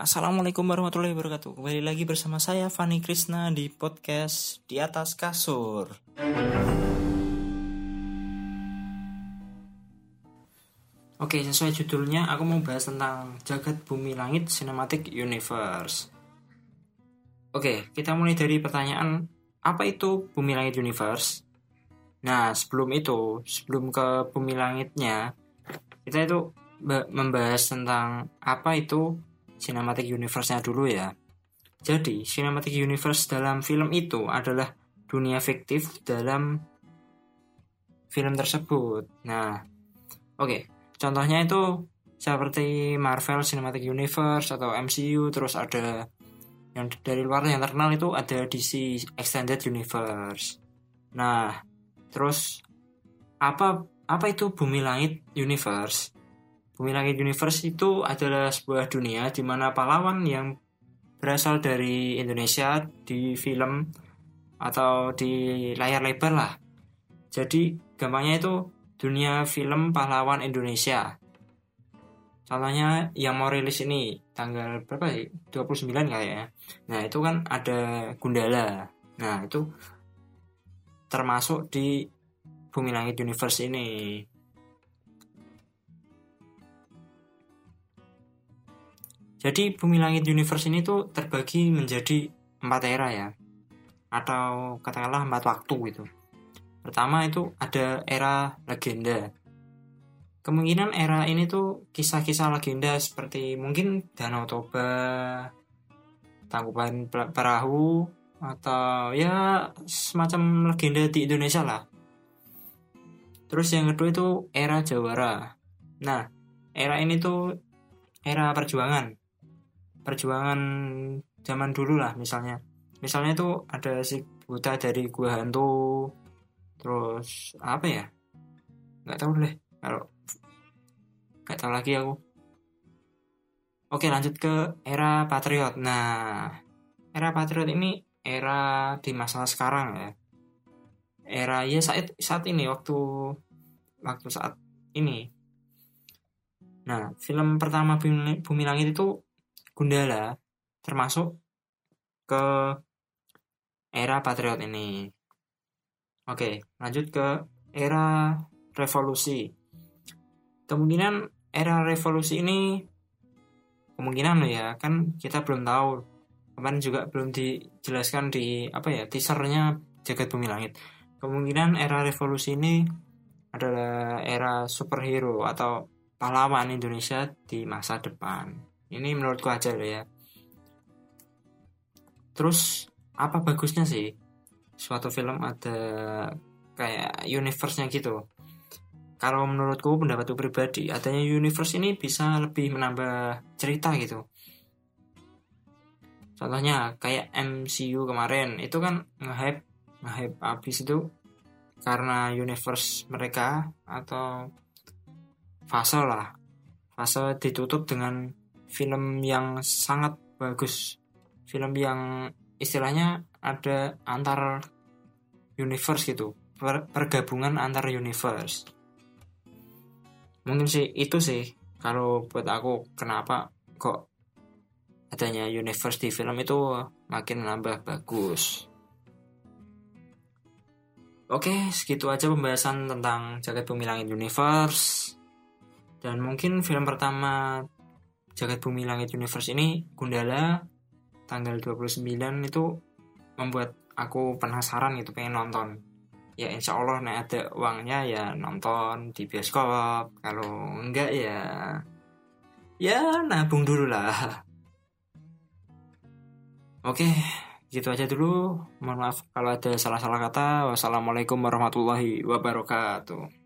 Assalamualaikum warahmatullahi wabarakatuh. Kembali lagi bersama saya Fani Krisna di podcast Di Atas Kasur. Oke, sesuai judulnya aku mau bahas tentang jagat bumi langit cinematic universe. Oke, kita mulai dari pertanyaan apa itu bumi langit universe? Nah, sebelum itu, sebelum ke bumi langitnya, kita itu membahas tentang apa itu cinematic universe-nya dulu ya. Jadi, cinematic universe dalam film itu adalah dunia fiktif dalam film tersebut. Nah, oke. Okay. Contohnya itu seperti Marvel Cinematic Universe atau MCU, terus ada yang dari luar yang terkenal itu ada DC Extended Universe. Nah, terus apa apa itu Bumi Langit Universe? Bumi Langit Universe itu adalah sebuah dunia di mana pahlawan yang berasal dari Indonesia di film atau di layar lebar lah. Jadi gampangnya itu dunia film pahlawan Indonesia. Contohnya yang mau rilis ini tanggal berapa sih? 29 kayaknya. Nah, itu kan ada Gundala. Nah, itu termasuk di Bumi Langit Universe ini. Jadi Bumi Langit Universe ini tuh terbagi menjadi empat era ya, atau katakanlah empat waktu gitu. Pertama itu ada era legenda. Kemungkinan era ini tuh kisah-kisah legenda seperti mungkin Danau Toba, Tangkuban Perahu, atau ya semacam legenda di Indonesia lah. Terus yang kedua itu era Jawara. Nah, era ini tuh era perjuangan. Perjuangan zaman dulu lah misalnya. Misalnya tuh ada si Buta dari Gua Hantu, terus apa ya? Nggak tahu deh kalau nggak tahu lagi aku. Oke lanjut ke era patriot. Nah era patriot ini era di masa sekarang ya. Era ya saat saat ini waktu waktu saat ini. Nah film pertama Bumi, Bumi Langit itu Gundala termasuk ke era patriot ini Oke, lanjut ke era revolusi. Kemungkinan era revolusi ini kemungkinan ya kan kita belum tahu. Kemarin juga belum dijelaskan di apa ya teasernya jagat bumi langit. Kemungkinan era revolusi ini adalah era superhero atau pahlawan Indonesia di masa depan. Ini menurutku aja loh ya. Terus apa bagusnya sih suatu film ada kayak universe-nya gitu. Kalau menurutku pendapatku pribadi, adanya universe ini bisa lebih menambah cerita gitu. Contohnya kayak MCU kemarin itu kan nge-hype nge-hype abis itu karena universe mereka atau fase lah. Fase ditutup dengan film yang sangat bagus. Film yang istilahnya ada antar universe gitu per pergabungan antar universe mungkin sih itu sih kalau buat aku kenapa kok adanya universe di film itu makin nambah bagus Oke, segitu aja pembahasan tentang Jagat Bumi Langit Universe. Dan mungkin film pertama Jagat Bumi Langit Universe ini Gundala tanggal 29 itu membuat aku penasaran gitu pengen nonton. Ya insya Allah nih ada uangnya ya nonton di bioskop. Kalau enggak ya ya nabung dulu lah. Oke gitu aja dulu. Mohon maaf kalau ada salah-salah kata. Wassalamualaikum warahmatullahi wabarakatuh